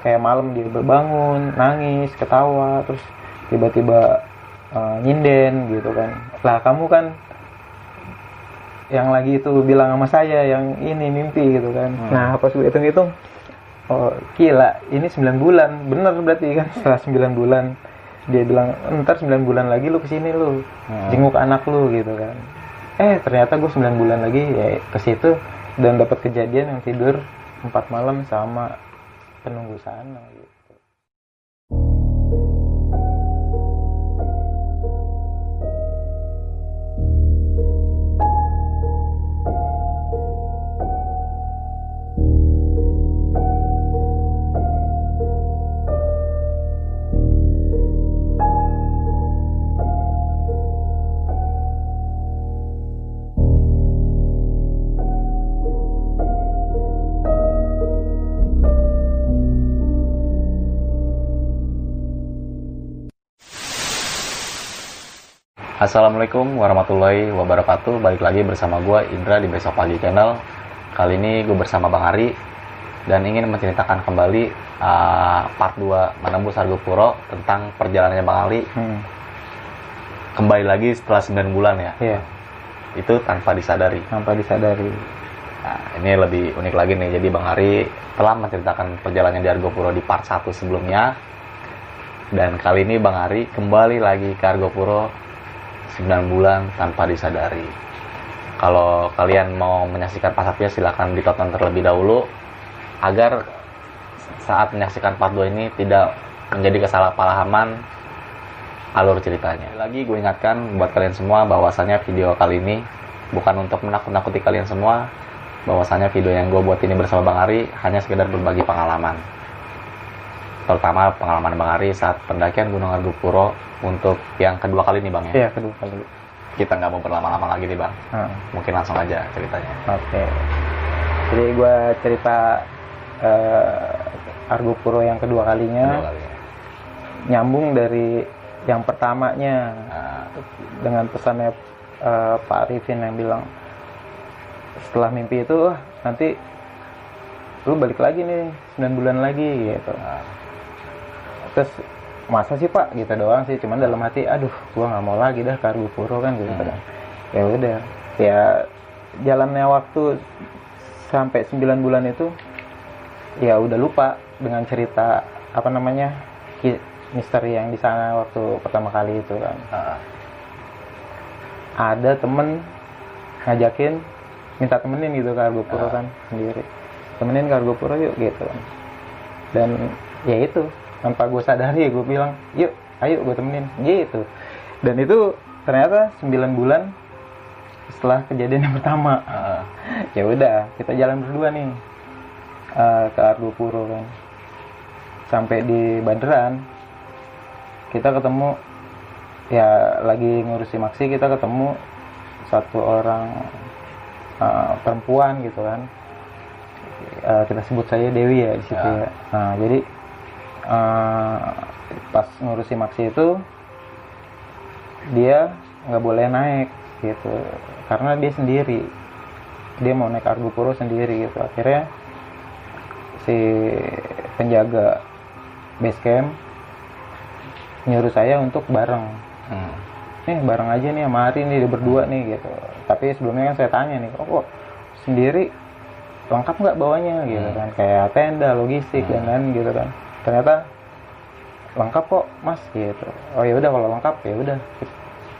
kayak malam dia berbangun nangis ketawa terus tiba-tiba uh, nyinden gitu kan lah kamu kan yang lagi itu bilang sama saya yang ini mimpi gitu kan Hmm. nah pas gue hitung-hitung oh gila ini 9 bulan bener berarti kan setelah 9 bulan dia bilang ntar 9 bulan lagi lu ke sini lu Hmm. jenguk anak lu gitu kan eh ternyata gue 9 bulan lagi ya ke situ dan dapat kejadian yang tidur empat malam sama penunggu sana Assalamualaikum warahmatullahi wabarakatuh. Balik lagi bersama gue Indra di Besok Pagi Channel. Kali ini gue bersama Bang Ari Dan ingin menceritakan kembali uh, part 2 Menembus Argo Puro Tentang perjalanannya Bang Ali Hmm, Kembali lagi setelah 9 bulan ya? Iya, Itu tanpa disadari. Tanpa disadari. Nah, ini lebih unik lagi nih. Jadi Bang Ari telah menceritakan perjalanannya di Argopuro di part 1 sebelumnya. Dan kali ini Bang Ari kembali lagi ke Argopuro 9 bulan tanpa disadari. Kalau kalian mau menyaksikan part 1 silahkan ditonton terlebih dahulu agar saat menyaksikan part 2 ini tidak menjadi kesalahpahaman alur ceritanya. Lagi gue ingatkan buat kalian semua bahwasannya video kali ini bukan untuk menakut-nakuti kalian semua, bahwasanya video yang gue buat ini bersama Bang Ari hanya sekedar berbagi pengalaman. Terutama pengalaman Bang Ari saat pendakian Gunung Argopuro untuk yang kedua kali nih Bang ya. Iya, kedua kali. Kita nggak mau berlama-lama lagi nih Bang. Nah, Mungkin langsung aja ceritanya. Oke. Jadi gue cerita eh, Argo Puro yang kedua kalinya Kedua kali ya. nyambung dari yang pertamanya Nah, dengan pesannya eh, Pak Arifin yang bilang setelah mimpi itu "Wah, nanti lu balik lagi nih 9 bulan lagi gitu nah, terus masa sih Pak? Gitu doang sih. Cuman dalam hati aduh gua nggak mau lagi dah ke Argopuro kan gitu Hmm. kan. Ya udah. Ya jalannya waktu sampai 9 bulan itu ya udah lupa dengan cerita apa namanya misteri yang di sana waktu pertama kali itu kan. Nah, ada temen ngajakin minta temenin gitu ke Argopuro Ah. kan sendiri. Temenin ke Argopuro yuk gitu kan. Dan ya itu tanpa gue sadari gue bilang yuk ayo gue temenin. Gitu. Dan itu ternyata 9 bulan setelah kejadian yang pertama. Nah, ya udah kita jalan berdua nih eh, ke Argopuro kan. Sampai di Banderan kita ketemu ya lagi ngurusi maksi kita ketemu satu orang eh, perempuan gitu kan. Eh, kita sebut saya Dewi ya di situ Ya. ya. Nah jadi eh, pas ngurusi maksi itu dia nggak boleh naik gitu. Karena dia sendiri. Dia mau naik Argopuro sendiri gitu. Akhirnya si penjaga base camp nyuruh saya untuk bareng. Hmm, nih bareng aja nih sama Ari nih berdua nih gitu. Tapi sebelumnya kan saya tanya nih oh, kok sendiri? Lengkap nggak bawanya gitu Hmm. kan. Kayak tenda logistik dan lain gitu kan ternyata lengkap kok mas gitu. Oh ya udah kalau lengkap ya udah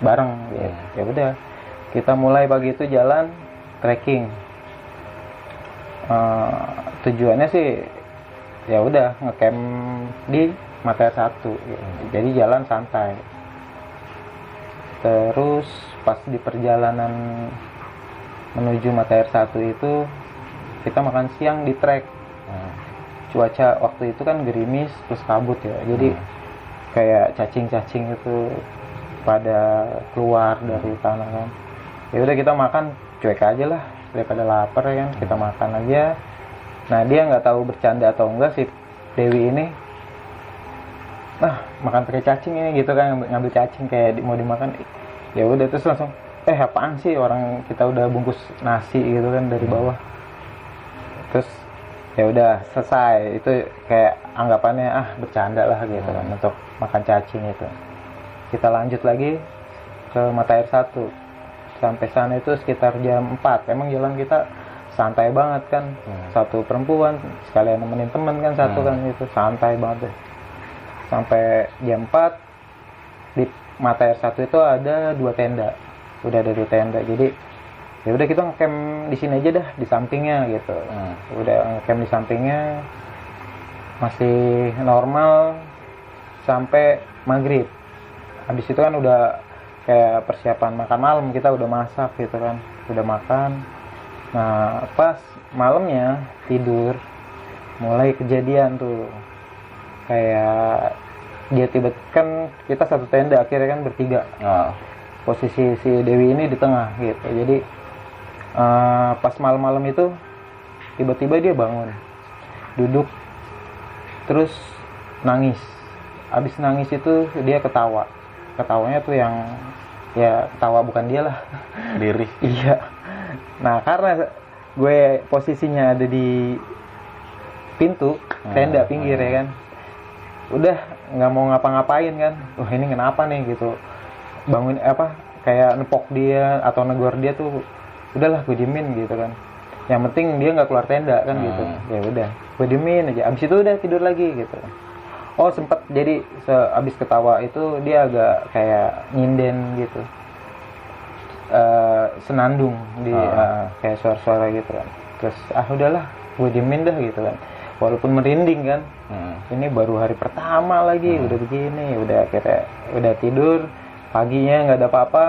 bareng gitu. Hmm. ya udah kita mulai pagi itu jalan trekking. Eh, tujuannya sih ya udah ngecamp di Matahari satu gitu. jadi jalan santai. Terus pas di perjalanan menuju Matahari satu itu kita makan siang di trek. Hmm, cuaca waktu itu kan gerimis terus kabut ya. Jadi Hmm. kayak cacing-cacing itu pada keluar dari tanah kan. Ya udah kita makan cuek aja lah. Daripada lapar ya kan kita makan aja. Nah dia nggak tahu bercanda atau enggak sih Dewi ini. Nah makan pakai cacing ini gitu kan ngambil- cacing kayak mau dimakan. Ya udah terus langsung eh apaan sih orang kita udah bungkus nasi gitu kan dari bawah. Terus ya udah selesai. Itu kayak anggapannya ah bercanda lah gitu kan untuk makan cacing itu. Kita lanjut lagi ke mata air satu. Sampai sana itu sekitar jam 4 emang jalan kita santai banget kan. Hmm. satu perempuan sekalian nemenin temen kan satu Hmm. kan itu santai banget deh. Sampai jam 4 di mata air satu itu ada dua tenda. Udah ada dua tenda. Jadi ya udah kita ngecamp di sini aja dah di sampingnya gitu. Hmm. udah ngecamp di sampingnya masih normal sampai maghrib. Habis itu kan udah kayak persiapan makan malam kita udah masak gitu kan udah makan. Nah pas malamnya tidur mulai kejadian tuh. Kayak dia tiba kan kita satu tenda akhirnya kan bertiga. Oh. posisi si Dewi ini di tengah gitu. Jadi eh, pas malam-malam itu tiba-tiba dia bangun. Duduk. Terus nangis. Abis nangis itu dia ketawa. Ketawanya tuh yang ya ketawa bukan dia lah. Diri. iya. Nah karena gue posisinya ada di pintu tenda Hmm, pinggir hmm. ya kan. Udah nggak mau ngapa-ngapain kan. Wah ini kenapa nih gitu. Bangun apa kayak nepok dia atau negor dia tuh udahlah gue diemin gitu kan. Yang penting dia nggak keluar tenda kan Hmm. gitu. Ya udah gue diemin aja. Abis itu udah tidur lagi gitu. Oh sempet jadi seabis ketawa itu dia agak kayak nyinden gitu. Eh, senandung di Ah. eh, kayak suara-suara gitu kan. Terus ah udahlah gue diemin dah gitu kan. Walaupun merinding kan. Hmm. ini baru hari pertama lagi udah begini udah kita udah tidur paginya nggak ada apa-apa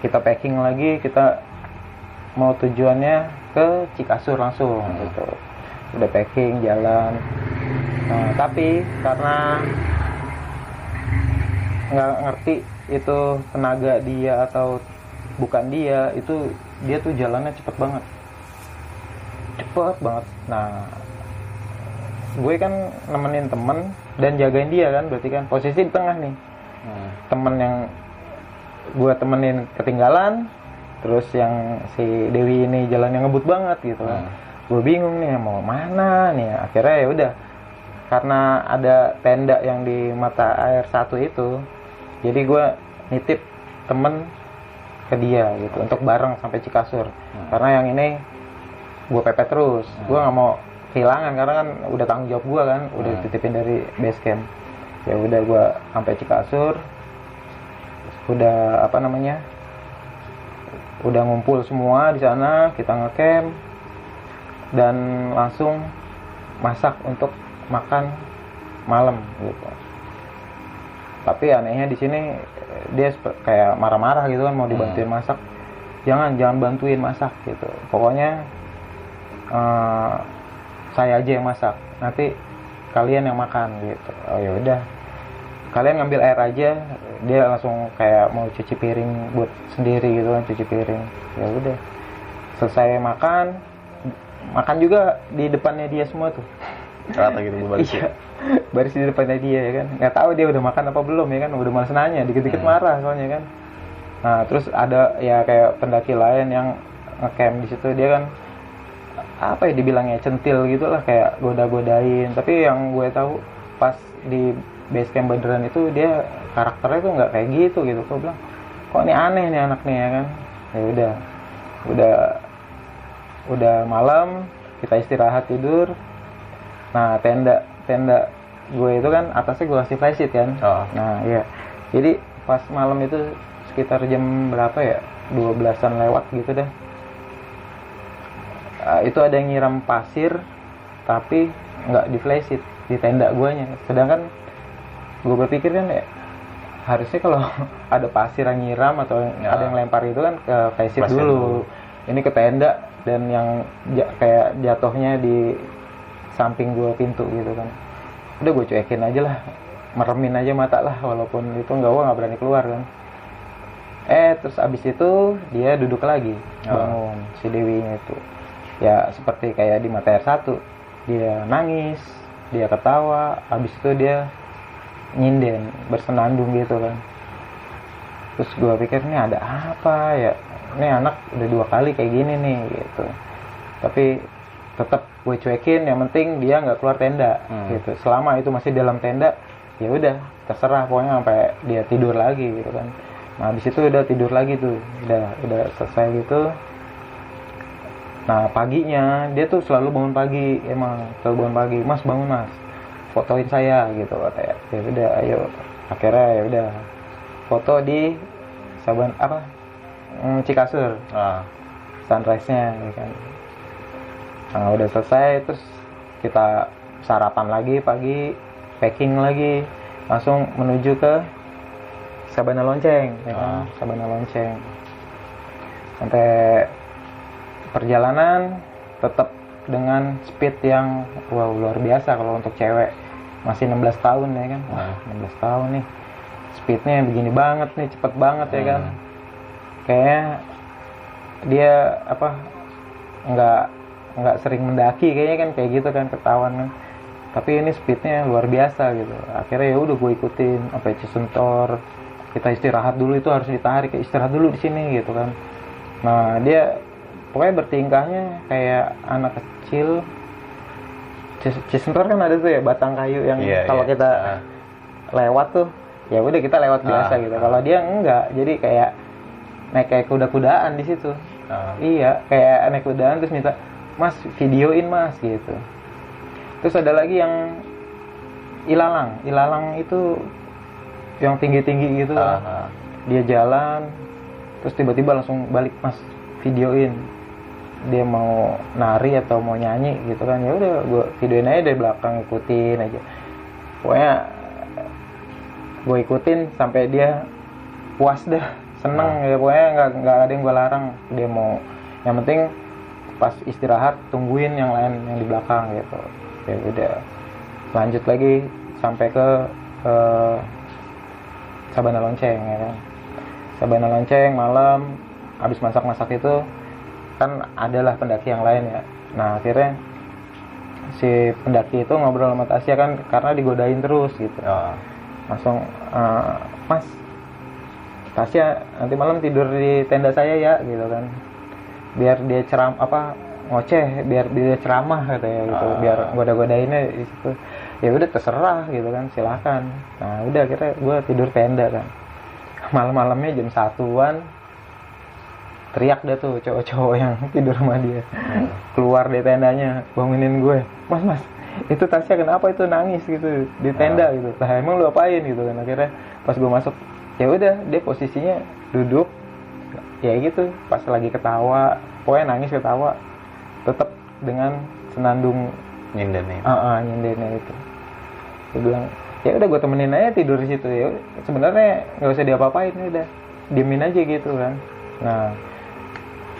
kita packing lagi kita mau tujuannya ke Cikasur langsung Hmm. gitu udah packing jalan nah, tapi karena nggak ngerti itu tenaga dia atau bukan dia itu dia tuh jalannya cepet banget cepet banget nah gue kan nemenin temen dan jagain dia kan berarti kan posisi di tengah nih Hmm. temen yang gue temenin ketinggalan terus yang si Dewi ini jalannya ngebut banget gitu kan Hmm. gue bingung nih mau mana nih akhirnya ya udah karena ada tenda yang di mata air satu itu jadi gue nitip temen ke dia gitu untuk bareng sampai Cikasur Hmm. karena yang ini gue pepet terus gue nggak mau kehilangan karena kan udah tanggung jawab gue kan udah Hmm. dititipin dari base camp ya udah gue sampai Cikasur udah apa namanya udah ngumpul semua di sana kita ngecamp dan langsung masak untuk makan malam gitu. Tapi anehnya di sini dia kayak marah-marah gitu kan mau dibantuin masak. Jangan jangan bantuin masak gitu. Pokoknya eh, saya aja yang masak. Nanti kalian yang makan gitu. Oh ya udah kalian ngambil air aja dia langsung kayak mau cuci piring buat sendiri gitu kan cuci piring. Ya udah. Selesai makan makan juga di depannya dia semua tuh. Rata gitu bu baris. iya. baris di depannya dia ya kan. Nggak tahu dia udah makan apa belum ya kan udah malas nanya dikit-dikit Hmm. marah soalnya kan. Nah terus ada ya kayak pendaki lain yang ngecamp di situ dia kan apa ya dibilangnya centil gitu lah kayak goda-godain. Tapi yang gue tahu pas di base camp Badran itu dia karakternya tuh nggak kayak gitu gitu. Gue bilang kok ini aneh nih anak nih ya kan. Ya udah udah udah malam kita istirahat tidur. Nah tenda tenda gue itu kan atasnya gue kasih flysheet kan. Oh. nah iya. Jadi pas malam itu sekitar jam berapa ya? 12-an lewat gitu dah. Ah, itu ada yang nyiram pasir tapi nggak di flysheet di tenda guanya. Sedangkan gue berpikir kan ya harusnya kalau ada pasir yang nyiram atau Ya. ada yang lempar itu kan ke flysheet Flysheet dulu. ini ke tenda dan yang ja- kayak jatuhnya di samping gua pintu gitu kan. Udah gue cuekin aja lah meremin aja mata lah walaupun itu nggak gua nggak berani keluar kan. Eh terus abis itu dia duduk lagi Oh. bangun si Dewinya itu. Ya seperti kayak di mata air satu. Dia nangis dia ketawa abis itu dia nyinden bersenandung gitu kan. Terus gua pikir ini ada apa ya? Ini anak udah dua kali kayak gini nih gitu. Tapi tetap gue cuekin yang penting dia nggak keluar tenda Hmm. gitu. Selama itu masih dalam tenda ya udah terserah pokoknya sampai dia tidur lagi gitu kan. Nah habis itu udah tidur lagi tuh udah udah selesai gitu. Nah paginya dia tuh selalu bangun pagi emang selalu bangun pagi. Mas bangun mas fotoin saya gitu katanya ya udah ayo akhirnya ya udah foto di Saban apa Hmm, Cikasur Ah, sunrise-nya ya kan. Nah, udah selesai terus kita sarapan lagi pagi, packing lagi, langsung menuju ke Sabana Lonceng, ya kan? Ah. Sabana Lonceng. Sampai perjalanan tetap dengan speed yang wow luar biasa kalau untuk cewek masih 16 tahun ya kan. Wah, 16 tahun nih. Speednya begini banget nih, cepet banget ya kan Hmm. kayaknya dia apa nggak nggak sering mendaki kayaknya kan kayak gitu kan ketahuan kan tapi ini speednya luar biasa gitu akhirnya ya udah gue ikutin sampai Cisentor kita istirahat dulu itu harus ditarik "Ya, istirahat dulu di sini gitu kan nah dia pokoknya bertingkahnya kayak anak kecil Cis- Cisentor kan ada tuh ya batang kayu yang Iya, kalau iya. kita Ah. lewat tuh ya udah kita lewat biasa Ah, gitu ah. kalau dia enggak jadi kayak naik kayak kuda-kudaan di situ ah. iya kayak naik kudaan terus minta mas videoin mas gitu terus ada lagi yang ilalang ilalang itu yang tinggi-tinggi gitu ah. dia jalan terus tiba-tiba langsung balik mas videoin dia mau nari atau mau nyanyi gitu kan ya udah gue videoin aja dari belakang ikutin aja. Pokoknya gue ikutin sampai dia puas dah seneng ya pokoknya nggak nggak ada yang gue larang. Dia mau yang penting pas istirahat tungguin yang lain yang di belakang gitu. Ya udah lanjut lagi sampai ke ke Sabana Lonceng ya kan. Sabana Lonceng malam habis masak-masak itu kan adalah pendaki yang lain ya. Nah akhirnya si pendaki itu ngobrol sama Tasya kan karena digodain terus gitu. Ah. langsung "Eh, mas Tasya nanti malam tidur di tenda saya ya gitu kan. Biar dia ceram apa ngoceh biar dia ceramah katanya gitu Ah. biar goda-godainnya di situ. Ya udah terserah gitu kan silakan. Nah udah akhirnya gue tidur tenda kan. Malam-malamnya jam satuan teriak dah tuh cowok-cowok yang tidur sama dia. Keluar dari tendanya bangunin gue. Mas mas itu Tasya kenapa itu nangis gitu di tenda gitu? Lah emang lu apain? gitu kan. Akhirnya pas gue masuk ya udah dia posisinya duduk ya gitu. Pas lagi ketawa pokoknya nangis ketawa tetap dengan senandung Nyinden nih. ah ah, nyindennya itu. Dia bilang ya udah gue temenin aja tidur di situ ya sebenarnya nggak usah diapa-apain udah diemin aja gitu kan. Nah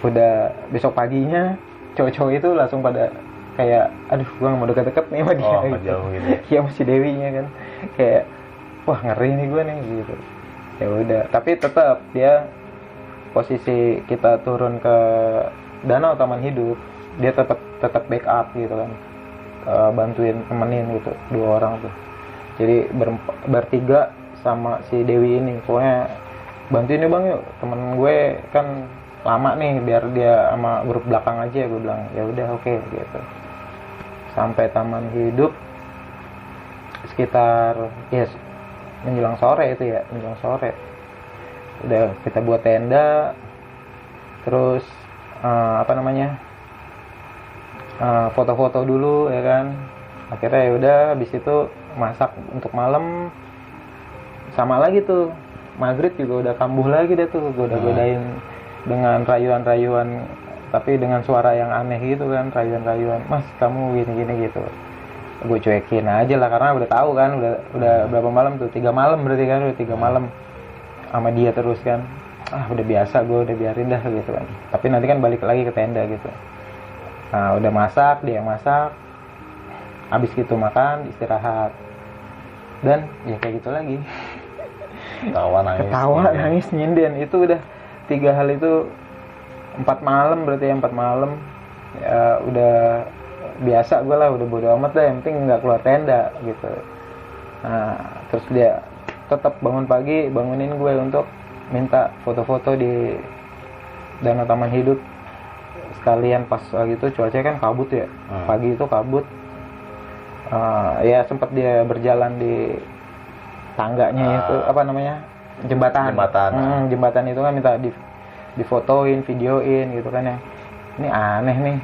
udah besok paginya cowok-cowok itu langsung pada kayak aduh gue gak mau deket-deket nih sama dia Oh, nggak jauh gitu ya. Iya masih Dewinya kan. Kayak wah ngeri nih gue nih gitu. Ya udah tapi tetap dia posisi kita turun ke danau taman hidup dia tetap tetap backup gitu kan. Eh, bantuin temenin gitu dua orang tuh. Jadi berempa- bertiga sama si Dewi ini. Pokoknya bantuin nih bang yuk. Temen gue kan lama nih biar dia sama grup belakang aja gue bilang ya udah oke gitu. Sampai taman hidup sekitar ya menjelang sore itu ya menjelang sore. Udah kita buat tenda terus eh, apa namanya eh, foto-foto dulu ya kan. Akhirnya ya udah habis itu masak untuk malam. Sama lagi tuh maghrib juga udah kambuh lagi deh tuh gue udah Hmm. Dengan rayuan-rayuan tapi dengan suara yang aneh gitu kan rayuan-rayuan mas kamu gini-gini gitu. Gue cuekin aja lah karena udah tahu kan udah udah berapa malam tuh tiga malam berarti kan udah tiga malam sama dia terus kan. Ah udah biasa gue udah biarin dah gitu kan. Tapi nanti kan balik lagi ke tenda gitu. Nah udah masak dia yang masak. Habis gitu makan istirahat. Dan ya kayak gitu lagi. Ketawa nangis ketawa nangis nyinden. Itu udah tiga hal itu empat malam berarti ya empat malam ya udah biasa gue lah udah bodo amat deh yang penting nggak keluar tenda gitu nah terus dia tetap bangun pagi bangunin gue untuk minta foto-foto di danau taman hidup sekalian pas lagi itu cuacanya kan kabut ya Hmm. pagi itu kabut Ah, ya sempat dia berjalan di tangganya Ah. itu apa namanya jembatan. Jembatan, Hmm, jembatan itu kan minta di difotoin videoin gitu kan ya. Ini aneh nih.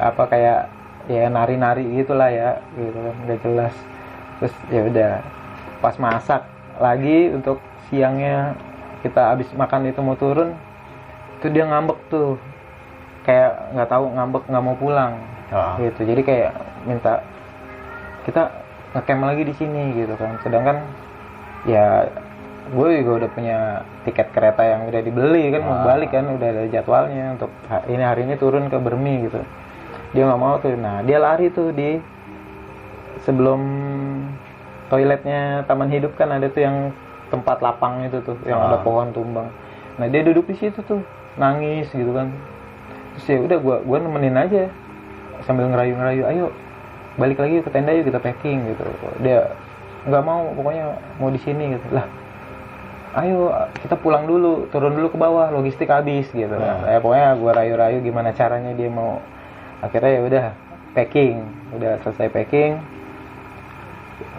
Apa kayak ya nari-nari gitulah ya gitu kan nggak jelas. Terus ya udah pas masak lagi untuk siangnya kita habis makan itu mau turun itu dia ngambek tuh. Kayak nggak tahu ngambek nggak mau pulang. Ah. gitu jadi kayak minta kita ngecamp lagi di sini gitu kan. Sedangkan ya gue juga udah punya tiket kereta yang udah dibeli kan mau Ah. balik kan udah ada jadwalnya untuk ini hari ini turun ke Bermi gitu. Dia nggak mau tuh. Nah dia lari tuh di sebelum toiletnya Taman Hidup kan ada tuh yang tempat lapang itu tuh yang ada Ah. pohon tumbang. Nah dia duduk di situ tuh nangis gitu kan. Terus ya udah gua gua nemenin aja sambil ngerayu-ngerayu ayo balik lagi ke tenda yuk kita packing gitu. Dia nggak mau pokoknya mau di sini gitu. Lah ayo kita pulang dulu turun dulu ke bawah logistik habis gitu. Eh, pokoknya gua rayu-rayu gimana caranya dia mau. Akhirnya ya udah packing. Udah selesai packing.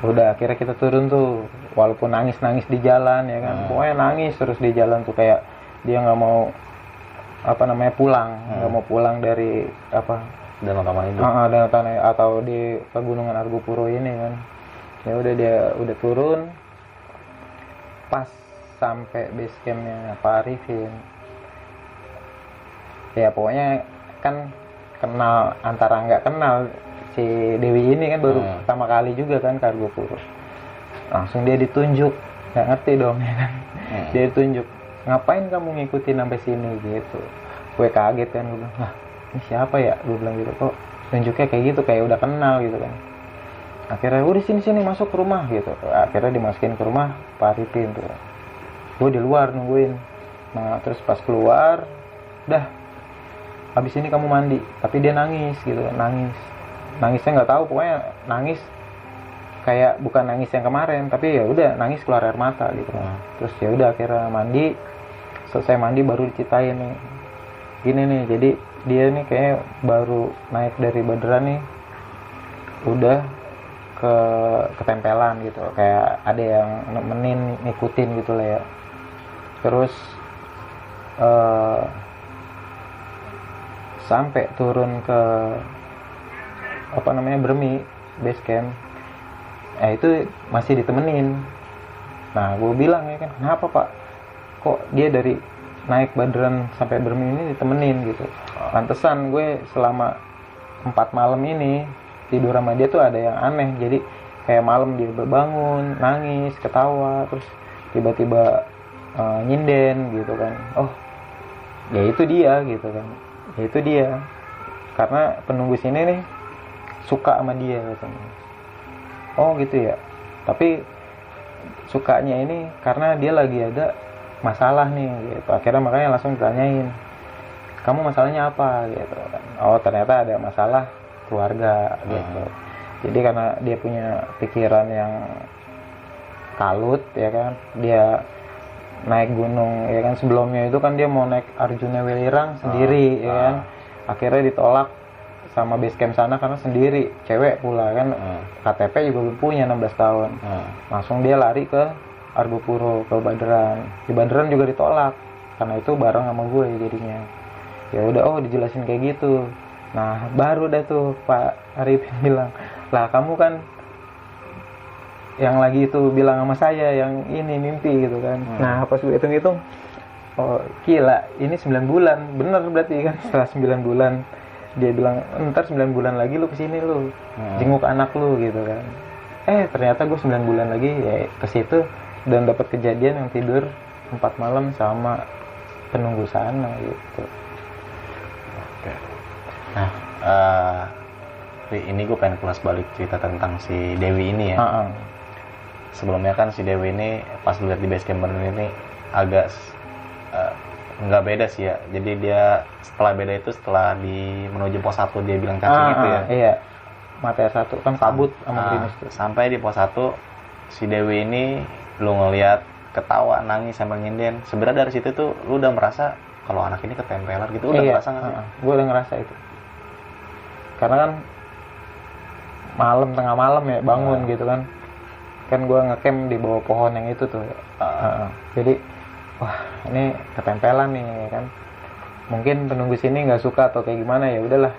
Udah akhirnya kita turun tuh walaupun nangis nangis di jalan ya kan. Hmm. pokoknya nangis terus di jalan tuh kayak dia nggak mau apa namanya pulang. Nggak Hmm. mau pulang dari apa dan taman hidup Ah, ah, dan tanah atau di pegunungan Argopuro ini kan. Ya udah dia udah turun. Pas sampai base campnya Pak Arifin. Ya pokoknya kan kenal antara nggak kenal si Dewi ini kan baru Hmm. pertama kali juga kan ke Argopuro langsung dia ditunjuk. Nggak ngerti dong ya kan? Hmm. dia tunjuk ngapain kamu ngikutin sampai sini? Gitu. Gue kaget kan gue bilang lah ini siapa ya? Gue bilang gitu kok tunjuknya kayak gitu kayak udah kenal gitu kan. Akhirnya udah sini sini masuk ke rumah gitu. Akhirnya dimasukin ke rumah Pak Arifin tuh gue di luar nungguin. Nah terus pas keluar dah habis ini kamu mandi. Tapi dia nangis gitu nangis. Nangisnya nggak tahu pokoknya nangis kayak bukan nangis yang kemarin tapi ya udah nangis keluar air mata gitu. Hmm. terus ya udah akhirnya mandi. Selesai mandi baru diceritain nih. Gini nih jadi dia nih kayak baru naik dari Badran nih udah ke ketempelan gitu. Kayak ada yang nemenin ngikutin gitu lah ya terus eh sampai turun ke apa namanya Bermi base camp. Eh itu masih ditemenin. Nah gue bilang ya kan kenapa pak? Kok dia dari naik badran sampai Bermi ini ditemenin gitu. Pantesan gue selama empat malam ini tidur sama dia tuh ada yang aneh. Jadi kayak malam dia bangun nangis ketawa terus tiba-tiba eh, nyinden gitu kan. Oh ya itu dia gitu kan. Ya itu dia. Karena penunggu sini nih suka sama dia katanya oh gitu ya. Tapi sukanya ini karena dia lagi ada masalah nih gitu. Akhirnya makanya langsung ditanyain kamu masalahnya apa? gitu kan. Oh ternyata ada masalah keluarga gitu. Jadi karena dia punya pikiran yang kalut ya kan. Dia naik gunung ya kan? Sebelumnya itu kan dia mau naik Arjuna Welirang sendiri ya kan? Akhirnya ditolak sama base camp sana karena sendiri cewek pula kan? Hmm. KTP juga belum punya 16 tahun. Hmm. langsung dia lari ke Argopuro ke Baderan di Baderan juga ditolak karena itu bareng sama gue jadinya. Ya udah oh dijelasin kayak gitu. Nah baru dah tuh Pak Arif bilang lah kamu kan yang lagi itu bilang sama saya yang ini mimpi gitu kan Hmm. nah pas gue hitung-hitung oh gila ini 9 bulan bener berarti kan setelah 9 bulan dia bilang ntar 9 bulan lagi lu ke sini lu Hmm. jenguk anak lu gitu kan eh ternyata gue 9 bulan lagi ya ke situ dan dapat kejadian yang tidur 4 malam sama penunggu sana gitu Oke. Nah, eh, Ri, ini gue pengen kelas balik cerita tentang si Dewi ini ya. Ah, ah. Sebelumnya kan si Dewi ini pas lihat di base camp Bandung ini agak eh, nggak beda sih ya. Jadi dia setelah beda itu setelah di menuju pos 1 dia bilang cacing Ah, itu ya. ah, iya. Mata satu kan kabut sama Nah, tuh. sampai di pos 1 si Dewi ini lu ngelihat ketawa nangis sambil nyinden. Sebenarnya dari situ tuh lu udah merasa kalau anak ini ketempelan gitu udah iya, merasa nggak sih? gue udah ngerasa itu. Karena kan malam tengah malam ya bangun Ah. gitu kan kan gue ngecamp di bawah pohon yang itu tuh. Heeh. jadi wah ini ketempelan nih ya kan. Mungkin penunggu sini nggak suka atau kayak gimana ya udahlah.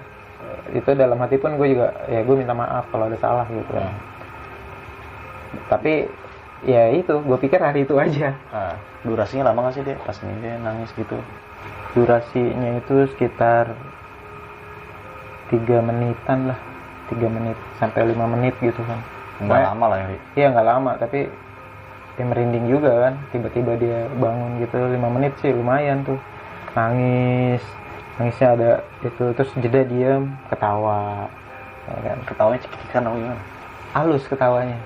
Itu dalam hati pun gue juga ya gue minta maaf kalau ada salah gitu kan. Hmm. tapi ya itu gue pikir hari itu aja. Ah, durasinya lama nggak sih dia pas nyinden nangis gitu. Durasinya itu sekitar tiga menitan lah. Tiga menit sampai lima menit gitu kan nggak Pokoknya- lama lah ya. Iya nggak lama tapi ya merinding juga kan. Tiba-tiba dia bangun gitu lima menit sih lumayan tuh. Nangis nangisnya ada itu terus jeda diam ketawa. Ya kan? Ketawanya cekikikan apa gimana? Halus ketawanya.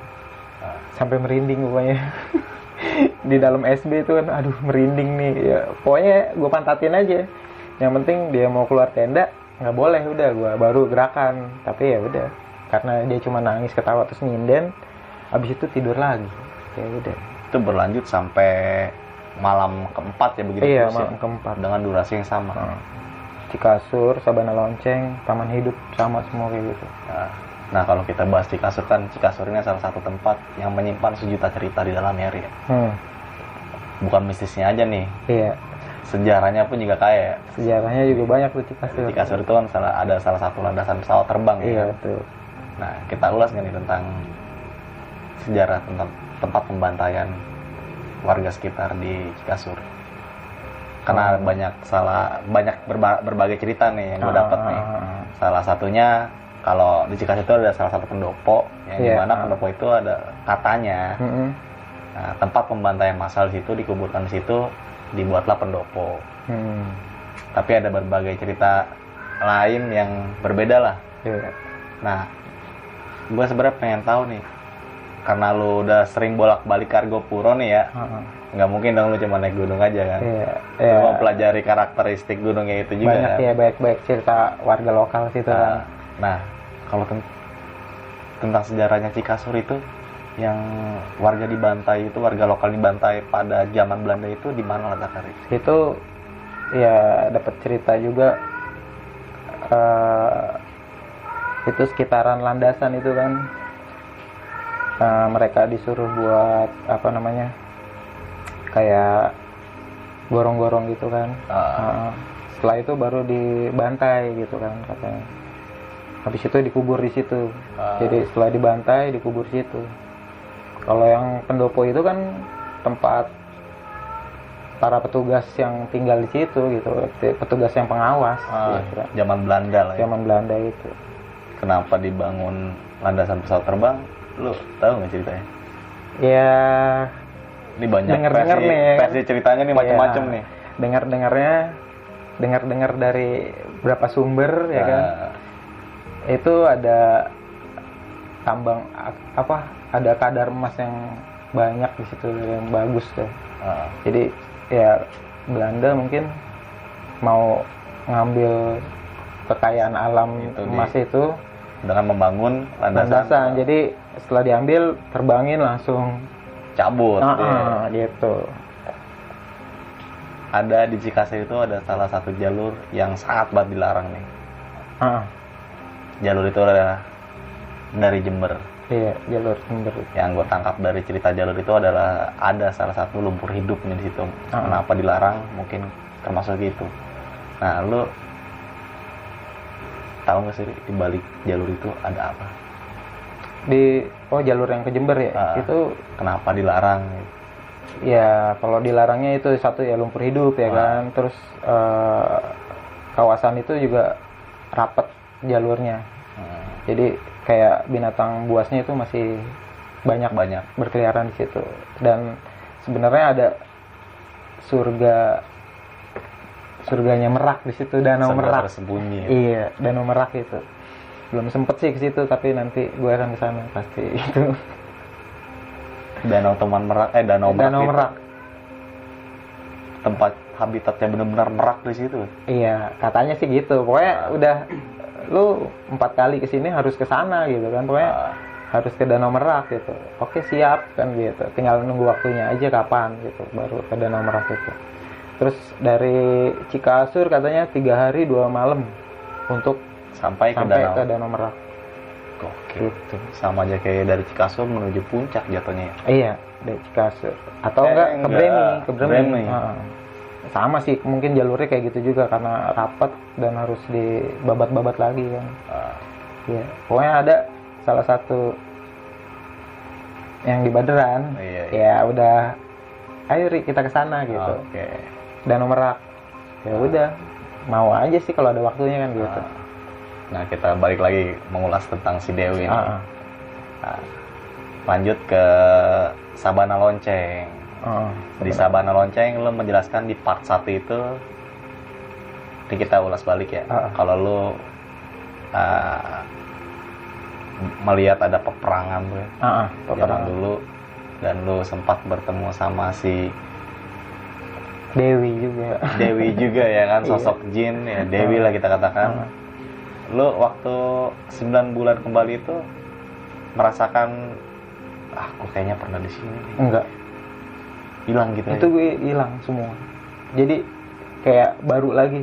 Sampai merinding pokoknya. Di dalam SB itu kan aduh merinding nih. Ya pokoknya gue pantatin aja. Yang penting dia mau keluar tenda nggak boleh udah gue baru gerakan. Tapi ya udah karena dia cuma nangis ketawa terus nyinden abis itu tidur lagi. Ya udah. Itu berlanjut sampai malam keempat ya begitu iya ya? malam keempat. Dengan durasi yang sama. Nah, Cikasur Sabana Lonceng Taman Hidup sama semua kayak gitu. Nah, nah, kalau kita bahas Cikasur kan Cikasur ini salah satu tempat yang menyimpan sejuta cerita di dalamnya Ri. hmm, bukan mistisnya aja nih. Iya. Sejarahnya pun juga kaya. Ya. sejarahnya juga banyak tuh Cikasur. Cikasur itu kan salah, ada salah satu landasan pesawat terbang ya. Iya kan? Nah kita ulas nih tentang sejarah tentang tempat pembantaian warga sekitar di Cikasur karena Oh. banyak salah banyak berba- berbagai cerita nih yang gue Ah, dapat ah, nih ah, ah. salah satunya kalau di Cikasur itu ada salah satu pendopo yang Iya, di mana ah. pendopo itu ada katanya Mm-mm. nah, tempat pembantaian massal di situ dikuburkan di situ dibuatlah pendopo Hmm. tapi ada berbagai cerita lain yang berbeda lah Iya. nah gue sebenarnya pengen tahu nih karena lu udah sering bolak-balik Kargo Puro nih ya nggak mungkin dong lu cuma naik gunung aja kan Iya. lu Iya. mempelajari karakteristik gunungnya itu juga Banyak kan ya baik-baik cerita warga lokal situ nah, kan. nah kalau ten- tentang sejarahnya Cikasur itu yang warga dibantai itu warga lokal dibantai pada zaman Belanda itu di mana letaknya? Itu ya dapat cerita juga eh, itu sekitaran landasan itu kan. Eh, mereka disuruh buat apa namanya kayak gorong-gorong gitu kan. Ah, Heeh. setelah itu baru dibantai gitu kan katanya. Habis itu dikubur di situ. Ah, jadi setelah dibantai dikubur di situ. Kalau yang pendopo itu kan tempat para petugas yang tinggal di situ gitu petugas yang pengawas ah, gitu kan. zaman Belanda lah ya. zaman Belanda itu kenapa dibangun landasan pesawat terbang? Lu tahu nggak ceritanya? Ya ini banyak Denger-denger versi, nih ya. versi ceritanya nih macam-macam ya, nih. Dengar dengarnya dengar dengar dari berapa sumber ya kan? Nah, itu ada tambang apa ada kadar emas yang banyak di situ yang bagus tuh. Ah, jadi ya Belanda mungkin mau ngambil kekayaan alam Itu di- emas itu dengan membangun landasan, landasan. Jadi setelah diambil terbangin langsung. Cabut Ah, ya. ah, gitu. Ada di Cikasur itu ada salah satu jalur yang sangat banget dilarang nih. Ah, jalur itu adalah dari Jember. Iya jalur sumber yang gue tangkap dari cerita jalur itu adalah ada salah satu lumpur hidupnya di situ. Ah. kenapa dilarang? Mungkin termasuk gitu nah lu tahu nggak sih di balik jalur itu ada apa? Di oh jalur yang ke Jember ya? Ah. itu kenapa dilarang? Ya kalau dilarangnya itu satu ya lumpur hidup ya Ah. kan. Terus eh, kawasan itu juga rapet jalurnya. Hmm, jadi kayak binatang buasnya itu masih banyak banyak. berkeliaran di situ. Dan sebenarnya ada surga surganya merak di situ danau Sebelah merak tersembunyi iya danau merak itu belum sempet sih ke situ tapi nanti gue akan ke sana pasti itu Danau Teman Merak eh Danau Merak. Danau itu Merak. Tempat habitatnya benar-benar merak di situ. Iya, katanya sih gitu. Pokoknya Ah. udah lu empat kali ke sini harus ke sana gitu kan. Pokoknya Ah, harus ke Danau Merak gitu. Oke siap kan gitu. Tinggal nunggu waktunya aja kapan gitu baru ke Danau Merak itu. Terus dari Cikasur katanya tiga hari dua malam untuk sampai ke sampai Danau. ke Danau Merak Gokil. gitu. Sama aja kayak dari Cikasur menuju puncak jatuhnya. ya. Iya dari Cikasur atau Eh, enggak ke. Bremi ke Bremi. Bremi. Heeh. Sama sih mungkin jalurnya kayak gitu juga karena rapat dan harus dibabat-babat lagi kan. Ah, Iya, pokoknya ada salah satu yang di Baderan. Iya, Ya udah, ayo Ri kita ke sana gitu. Oke. Danau Merak. Ya udah, mau aja sih kalau ada waktunya kan gitu. Ah. Nah, kita balik lagi mengulas tentang si Dewi ini. Ah, ah. Nah, lanjut ke Sabana Lonceng. Ah, Di Sabana Lonceng lu menjelaskan di part 1 itu ini kita ulas balik ya. Ah, ah. Kalau lu ah, melihat ada peperangan tuh ah, ah, zaman peperangan. dulu dan lu sempat bertemu sama si Dewi juga. Dewi juga ya kan Iya. sosok Jin ya Dewi lah kita katakan. Ah. Lu waktu 9 bulan kembali itu merasakan ah kok kayaknya pernah di sini. Enggak, hilang gitu itu aja. gue hilang semua. Jadi kayak baru lagi.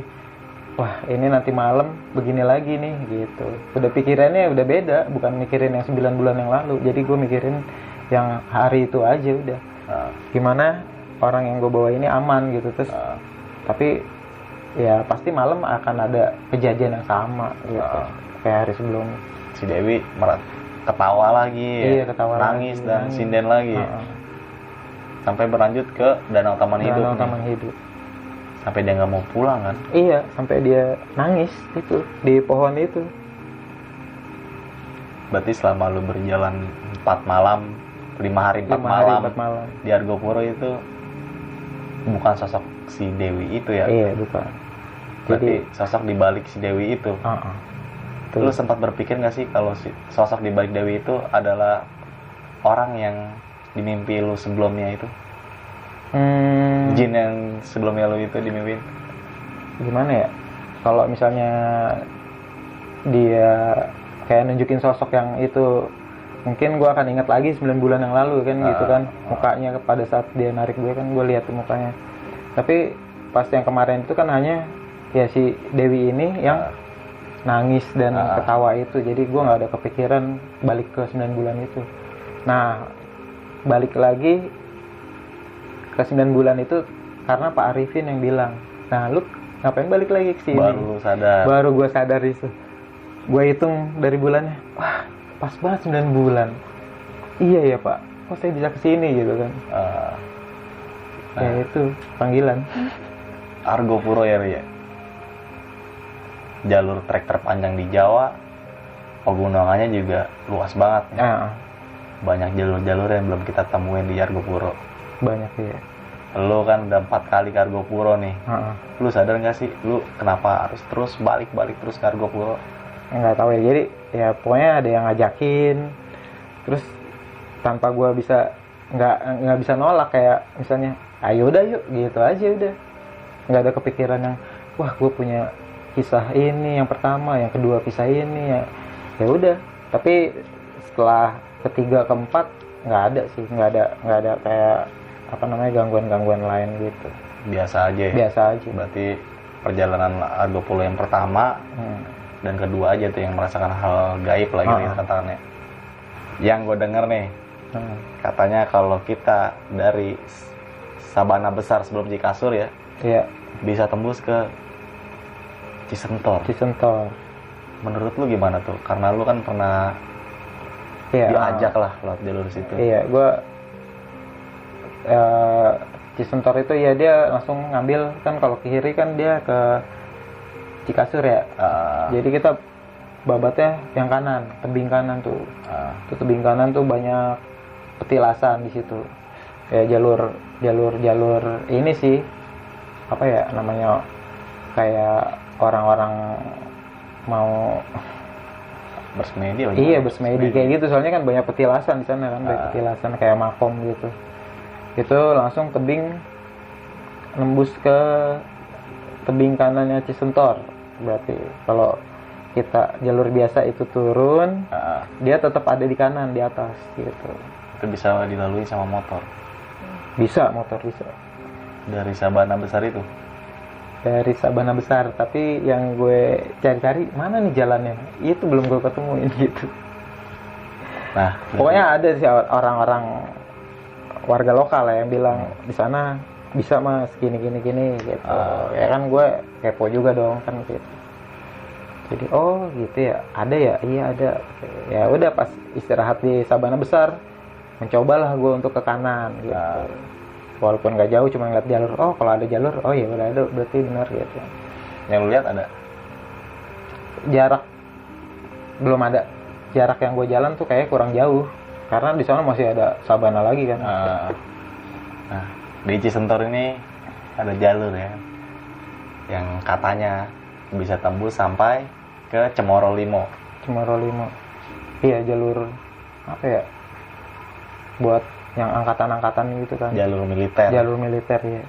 Wah ini nanti malam begini lagi nih gitu. Udah pikirannya udah beda, bukan mikirin yang 9 bulan yang lalu. Jadi gue mikirin yang hari itu aja udah. Ah, Gimana orang yang gue bawa ini aman gitu terus. ah, Tapi ya pasti malam akan ada kejadian yang sama gitu. Ah. Kayak hari sebelumnya. si Dewi merat ketawa lagi ya. Iya, ketawa nangis lagi, dan nangis. sinden lagi Heeh. sampai berlanjut ke danau taman hidup Danau nih. Taman hidup. sampai dia nggak mau pulang kan Iya, sampai dia nangis itu di pohon itu. berarti selama lu berjalan empat malam lima hari empat Lima hari malam empat malam. di Argopuro itu bukan sosok si Dewi itu ya Iya, bukan. berarti Jadi, sosok di balik si Dewi itu uh Tuh. lu sempat berpikir nggak sih kalau si sosok di balik Dewi itu adalah orang yang di mimpi lu sebelumnya itu Hmm, jin yang sebelumnya lu itu dimimpin gimana ya? Kalau misalnya dia kayak nunjukin sosok yang itu mungkin gua akan ingat lagi 9 bulan yang lalu kan gitu Ah. kan. Mukanya pada saat dia narik gue kan gue lihat tuh mukanya. Tapi pas yang kemarin itu kan hanya ya si Dewi ini yang nangis dan Ah. ketawa itu. Jadi gua nggak ada kepikiran balik ke 9 bulan itu. Nah balik lagi ke 9 bulan itu karena Pak Arifin yang bilang nah lu ngapain balik lagi ke sini? Baru sadar. Baru gue sadar itu. Gue hitung dari bulannya wah pas banget 9 bulan. Iya ya pak. Kok saya bisa ke sini gitu kan. Eh, ya itu panggilan. Argopuro ya Ri, ya? Jalur trek terpanjang di Jawa pegunungannya juga luas banget. Nih. ah. Banyak jalur-jalur yang belum kita temuin di Argopuro banyak ya lu kan udah empat kali ke Argopuro nih. Ah, ah. lu sadar nggak sih lu kenapa harus terus balik-balik terus ke Argopuro nggak tahu ya. Jadi ya pokoknya ada yang ngajakin. Terus tanpa gua bisa nggak nggak bisa nolak kayak misalnya ayo udah yuk gitu aja udah. Nggak ada kepikiran yang wah gue punya kisah ini yang pertama yang kedua kisah ini ya. Ya udah. Tapi setelah ketiga keempat nggak ada sih. Nggak ada nggak ada kayak apa namanya gangguan gangguan lain gitu. Biasa aja ya. Biasa aja. Berarti perjalanan Argopuro yang pertama Hmm. Dan kedua aja tuh yang merasakan hal gaib lagi Ah. nih katakannya yang gue denger nih Hmm. katanya kalau kita dari Sabana besar sebelum Cikasur ya Iya, bisa tembus ke Cisentor. Cisentor. Menurut lu gimana tuh? Karena lu kan pernah Iya. diajak lah lewat jalur situ. Iya, gua eh Cisentor itu ya dia langsung ngambil kan kalau ke kiri kan dia ke Cikasur ya. Ah, Jadi kita babatnya yang kanan, tebing kanan tuh. ah, Tuh tebing kanan tuh banyak petilasan di situ. Kayak jalur jalur jalur ini sih apa ya namanya kayak orang-orang mau bersemedi apa Iya bersemedi kayak gitu soalnya kan banyak petilasan di sana kan banyak Ah. petilasan kayak makom gitu. Itu langsung tebing nembus ke tebing kanannya Cisentor. Berarti kalau kita jalur biasa itu turun, Ah, dia tetap ada di kanan di atas gitu. itu bisa dilalui sama motor Bisa motor bisa dari Sabana besar itu dari Sabana besar tapi yang gue cari-cari mana nih jalannya itu belum gue ketemuin gitu nah Pokoknya ada sih orang-orang warga lokal lah yang bilang di sana bisa mas gini gini gini gitu. Ah. Ya kan gue kepo juga dong kan gitu. Jadi oh gitu ya ada ya iya ada. Ya udah pas istirahat di Sabana besar mencobalah gue untuk ke kanan gitu. Ah. Walaupun nggak jauh cuma ngeliat jalur. Oh kalau ada jalur oh ya udah ada berarti benar gitu. yang lu lihat ada Jarak belum ada. Jarak yang gue jalan tuh kayak kurang jauh karena di sana masih ada sabana lagi kan. Ah. nah di Cisentor ini ada jalur ya yang katanya bisa tembus sampai ke Cemoro Limo Cemoro Limo. Iya jalur apa ya? Buat yang angkatan-angkatan gitu kan. jalur militer Jalur militer ya.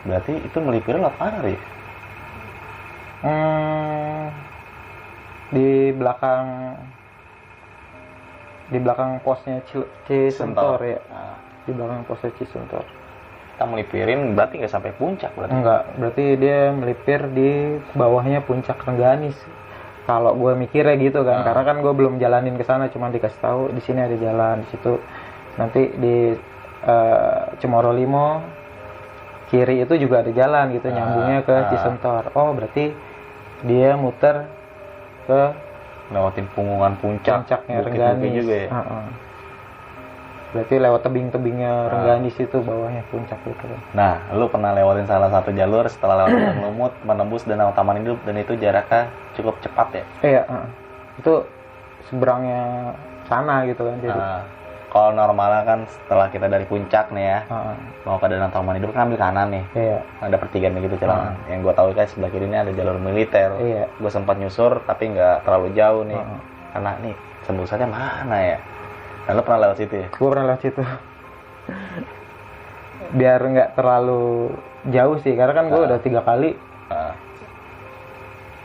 berarti itu melipir lewat mana ya Hmm, di belakang di belakang posnya Cisentor ya. Nah, Di belakang posnya Cisentor. Kita melipirin berarti nggak sampai puncak berarti Enggak, berarti dia melipir di bawahnya puncak Rengganis. Kalau gue mikirnya gitu kan, Ah. karena kan gue belum jalanin ke sana, cuma dikasih tahu di sini ada jalan, di situ nanti di eh, Cemoro Limo kiri itu juga ada jalan gitu, Ah, nyambungnya ke ah. Cisentor. Oh, berarti dia muter ke lewatin punggungan puncak puncaknya Rengganis. juga ya ah. Berarti lewat tebing-tebingnya Rengganis itu bawahnya puncak kan. Nah, lu pernah lewatin salah satu jalur setelah lewat Gunung Lumut menembus Danau Taman Hidup dan itu jaraknya cukup cepat ya. Iya, itu seberangnya sana gitu kan. Jadi, Nah, kalau normalnya kan setelah kita dari puncak nih ya ah. mau ke Danau Taman Hidup kan ambil kanan nih. iya, Ada pertigaan gitu jalan. Yang gue tahu kan sebelah kiri ini ada jalur militer. iya. Gue sempat nyusur tapi nggak terlalu jauh nih. Ah. Karena nih tembusannya mana ya? Nah, lu pernah lewat situ ya? Gue pernah lewat situ. Biar nggak terlalu jauh sih, karena kan gue Ah. udah tiga kali Nah,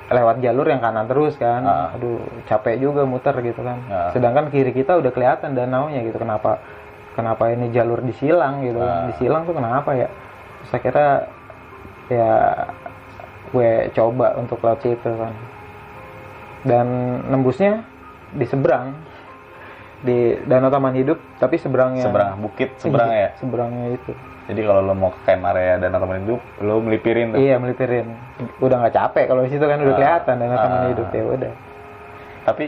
lewat jalur yang kanan terus kan. Ah. Aduh, capek juga muter gitu kan. Ah. Sedangkan kiri kita udah kelihatan danaunya gitu. Kenapa? Kenapa ini jalur disilang gitu? Kan. Disilang tuh kenapa ya? Terus akhirnya ya gue coba untuk lewat situ kan. Dan nembusnya di seberang di Danau Taman Hidup, tapi seberangnya seberang bukit, seberang Iya, ya. Seberangnya itu. Jadi kalau lo mau ke camp area Danau Taman Hidup, lo melipirin tuh. Iya, melipirin. Udah nggak capek kalau di situ kan udah Ah. kelihatan Danau Taman Ah. Hidup ya udah. Tapi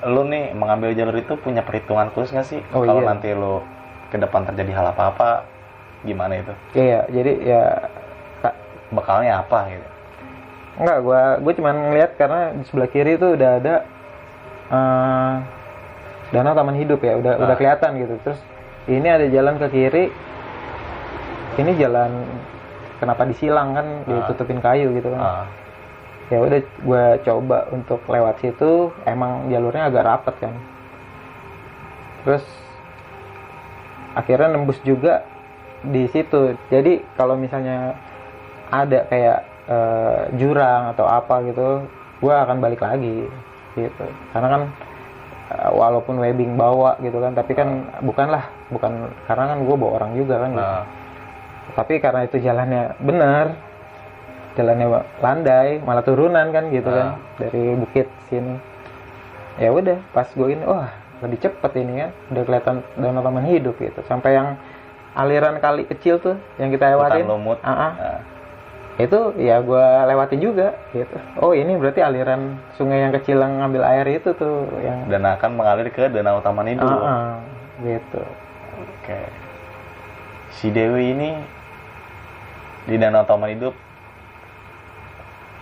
lu nih mengambil jalur itu punya perhitungan khusus nggak sih? Oh, Kalau iya. nanti lu ke depan terjadi hal apa-apa, gimana itu? Iya, jadi ya Kak, Bekalnya apa gitu? enggak gua gua cuman ngeliat karena di sebelah kiri itu udah ada eh, danau taman hidup ya, udah udah Ah. kelihatan gitu. Terus ini ada jalan ke kiri. Ini jalan kenapa disilang kan ditutupin kayu gitu kan. Ah, Ya udah gua coba untuk lewat situ, emang jalurnya agak rapet kan. Terus akhirnya nembus juga di situ. Jadi kalau misalnya ada kayak eh, jurang atau apa gitu, gua akan balik lagi gitu. Karena kan eh, walaupun webbing bawa gitu kan, tapi kan bukanlah bukan karena kan gue bawa orang juga kan. gitu. nah, Tapi karena itu jalannya benar, jalannya landai, malah turunan kan gitu kan dari bukit sini. Ya udah, pas gue ini, wah lebih cepet ini kan, udah kelihatan danau taman hidup gitu. Sampai yang aliran kali kecil tuh yang kita lewatin, lumut. Ah, ah. Nah, itu ya gue lewatin juga gitu. Oh ini berarti aliran sungai yang kecil yang ngambil air itu tuh yang, dan akan mengalir ke Danau Taman Hidup. ah, ah, gitu. Oke. Si Dewi ini di Danau Taman Hidup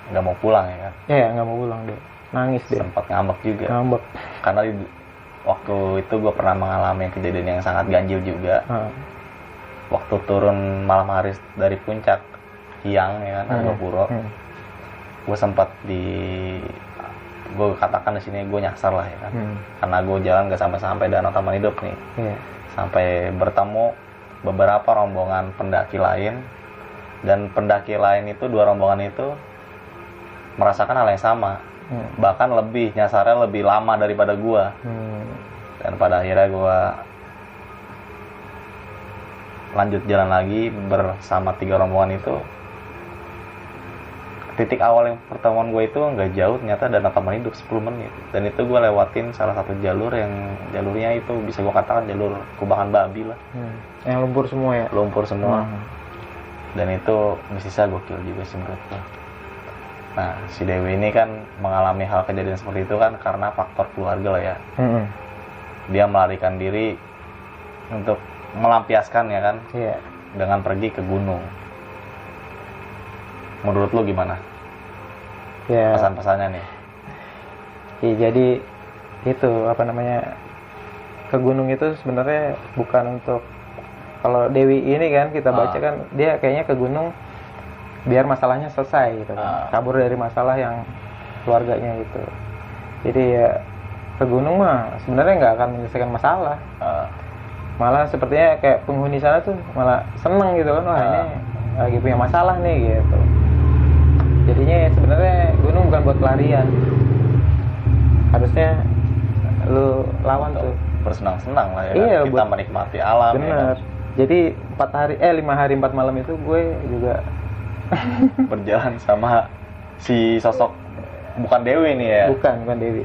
nggak mau pulang ya kan? Ya nggak mau pulang deh, nangis deh, Sempat ngambek juga. ngambek. Karena di- waktu itu gue pernah mengalami kejadian yang sangat ganjil juga. Ah. waktu turun malam hari dari puncak siang ya kan Hmm. Argopuro Hmm. gue sempat di gue katakan di sini gue nyasar lah ya kan Hmm. karena gue jalan gak sampai-sampai danau taman hidup nih Iya. sampai bertemu beberapa rombongan pendaki lain dan pendaki lain itu dua rombongan itu merasakan hal yang sama Hmm. bahkan lebih nyasarnya lebih lama daripada gua Hmm. dan pada akhirnya gua lanjut jalan lagi bersama tiga rombongan itu titik awal yang pertemuan gue itu nggak jauh ternyata dan taman hidup 10 menit dan itu gue lewatin salah satu jalur yang jalurnya itu bisa gue katakan jalur kubangan babi lah Hmm. Yang lumpur semua ya. lumpur semua Hmm. dan itu sisa gokil juga sih menurut gue nah si Dewi ini kan mengalami hal kejadian seperti itu kan karena faktor keluarga lah ya Hmm. dia melarikan diri untuk melampiaskan ya kan Iya. dengan pergi ke gunung menurut lu gimana Ya. pesan-pesannya nih Iya, jadi itu apa namanya ke gunung itu sebenarnya bukan untuk kalau Dewi ini kan kita Ah. baca kan dia kayaknya ke gunung biar masalahnya selesai gitu kan. Ah. kabur dari masalah yang keluarganya itu jadi ya ke gunung mah sebenarnya nggak akan menyelesaikan masalah Eh, malah sepertinya kayak penghuni sana tuh malah seneng gitu kan wah ini Ah. lagi punya masalah nih gitu jadinya ya sebenarnya gunung bukan buat pelarian. Harusnya lu lawan tuh. Bersenang-senang lah ya. Kan? Iya, kita buat- menikmati alam ya kan? bener jadi empat hari eh lima hari empat malam itu gue juga berjalan sama si sosok bukan Dewi nih ya. Bukan bukan Dewi.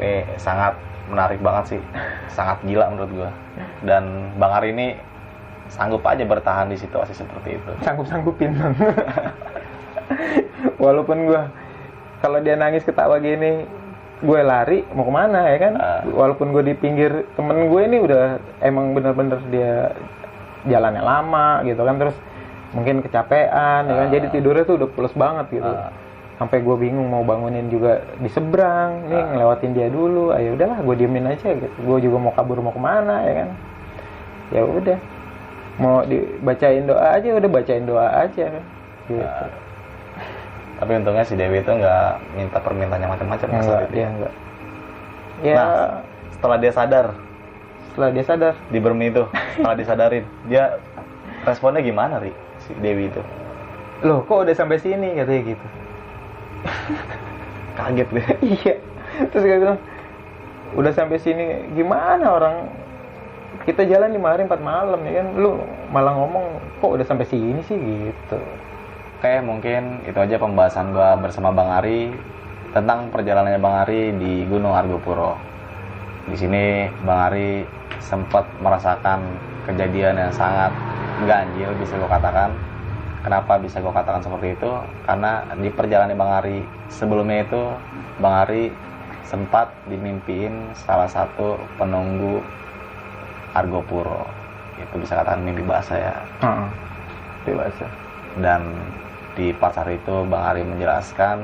Ini sangat menarik banget sih. Sangat gila menurut gua. Dan Bang Ari ini sanggup aja bertahan di situasi seperti itu. Sanggup sanggupin walaupun gue kalau dia nangis ketawa gini gue lari mau ke mana ya kan Ah. walaupun gue di pinggir temen gue ini udah emang bener-bener dia jalannya lama gitu kan terus mungkin kecapean ya kan Ah. jadi tidurnya tuh udah pules banget gitu Ah. sampai gue bingung mau bangunin juga di seberang nih Ah. ngelewatin dia dulu ayo udahlah gue diemin aja gitu gue juga mau kabur mau ke mana ya kan ya udah mau dibacain doa aja udah bacain doa aja kan gitu Ah. Tapi untungnya si Dewi itu nggak minta permintaan yang macam-macam kan enggak dia enggak ya Nah, setelah dia sadar. setelah dia sadar. Di Bermi itu setelah disadarin. Dia responnya gimana ri? Si Dewi itu? Loh kok udah sampai sini? Katanya gitu. Kaget deh iya. Terus gue bilang udah sampai sini gimana orang? Kita jalan lima hari empat malam ya kan? Lu malah ngomong kok udah sampai sini sih? Gitu Oke, mungkin itu aja pembahasan gua bersama Bang Ari tentang perjalanannya Bang Ari di Gunung Argopuro. Di sini Bang Ari sempat merasakan kejadian yang sangat ganjil bisa gue katakan. Kenapa bisa gue katakan seperti itu? Karena di perjalanan Bang Ari sebelumnya itu Bang Ari sempat dimimpiin salah satu penunggu Argopuro. Itu bisa katakan mimpi basah ya Heeh. dewasa dan di pasar itu Bang Ari menjelaskan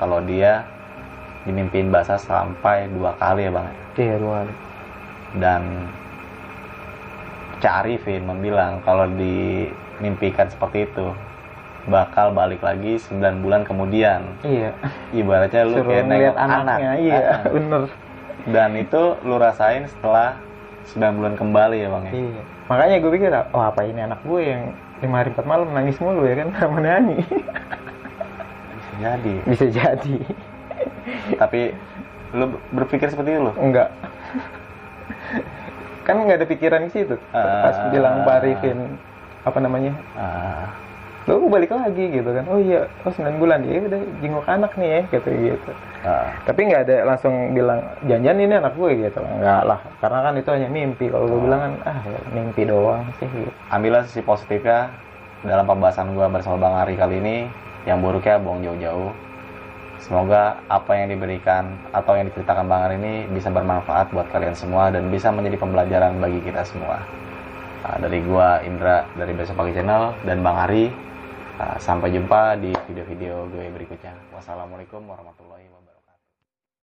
kalau dia dimimpiin basah sampai dua kali ya Bang. Iya dua kali. Dan Cak Arifin membilang kalau dimimpikan seperti itu bakal balik lagi 9 bulan kemudian. Iya. Ibaratnya lu suruh kayak nengok anak. Anaknya iya Ah, bener. Dan itu lu rasain setelah 9 bulan kembali ya Bang ya? Iya. Makanya gue pikir oh apa ini anak gue yang lima hari empat malam nangis mulu ya kan? Sama nyanyi bisa jadi. Bisa jadi. Tapi lu berpikir seperti itu lu? Enggak. Kan nggak ada pikiran ke situ. Pas Ah. bilang Pak Arifin apa namanya? Ah, lo balik lagi gitu kan. Oh iya oh 9 bulan. Ya udah jenguk anak nih ya gitu gitu. Ah. tapi nggak ada langsung bilang janjian ini anak gue gitu. Enggak lah karena kan itu hanya mimpi. Kalau gue bilang kan ah ya, mimpi doang sih gitu. ambillah sisi positifnya dalam pembahasan gua bersama Bang Ari kali ini. Yang buruknya buang jauh-jauh. Semoga apa yang diberikan atau yang diceritakan Bang Ari ini bisa bermanfaat buat kalian semua dan bisa menjadi pembelajaran bagi kita semua. Nah, dari gua Indra dari Besok Pagi Channel dan Bang Ari sampai jumpa di video-video gue berikutnya. Wassalamualaikum warahmatullahi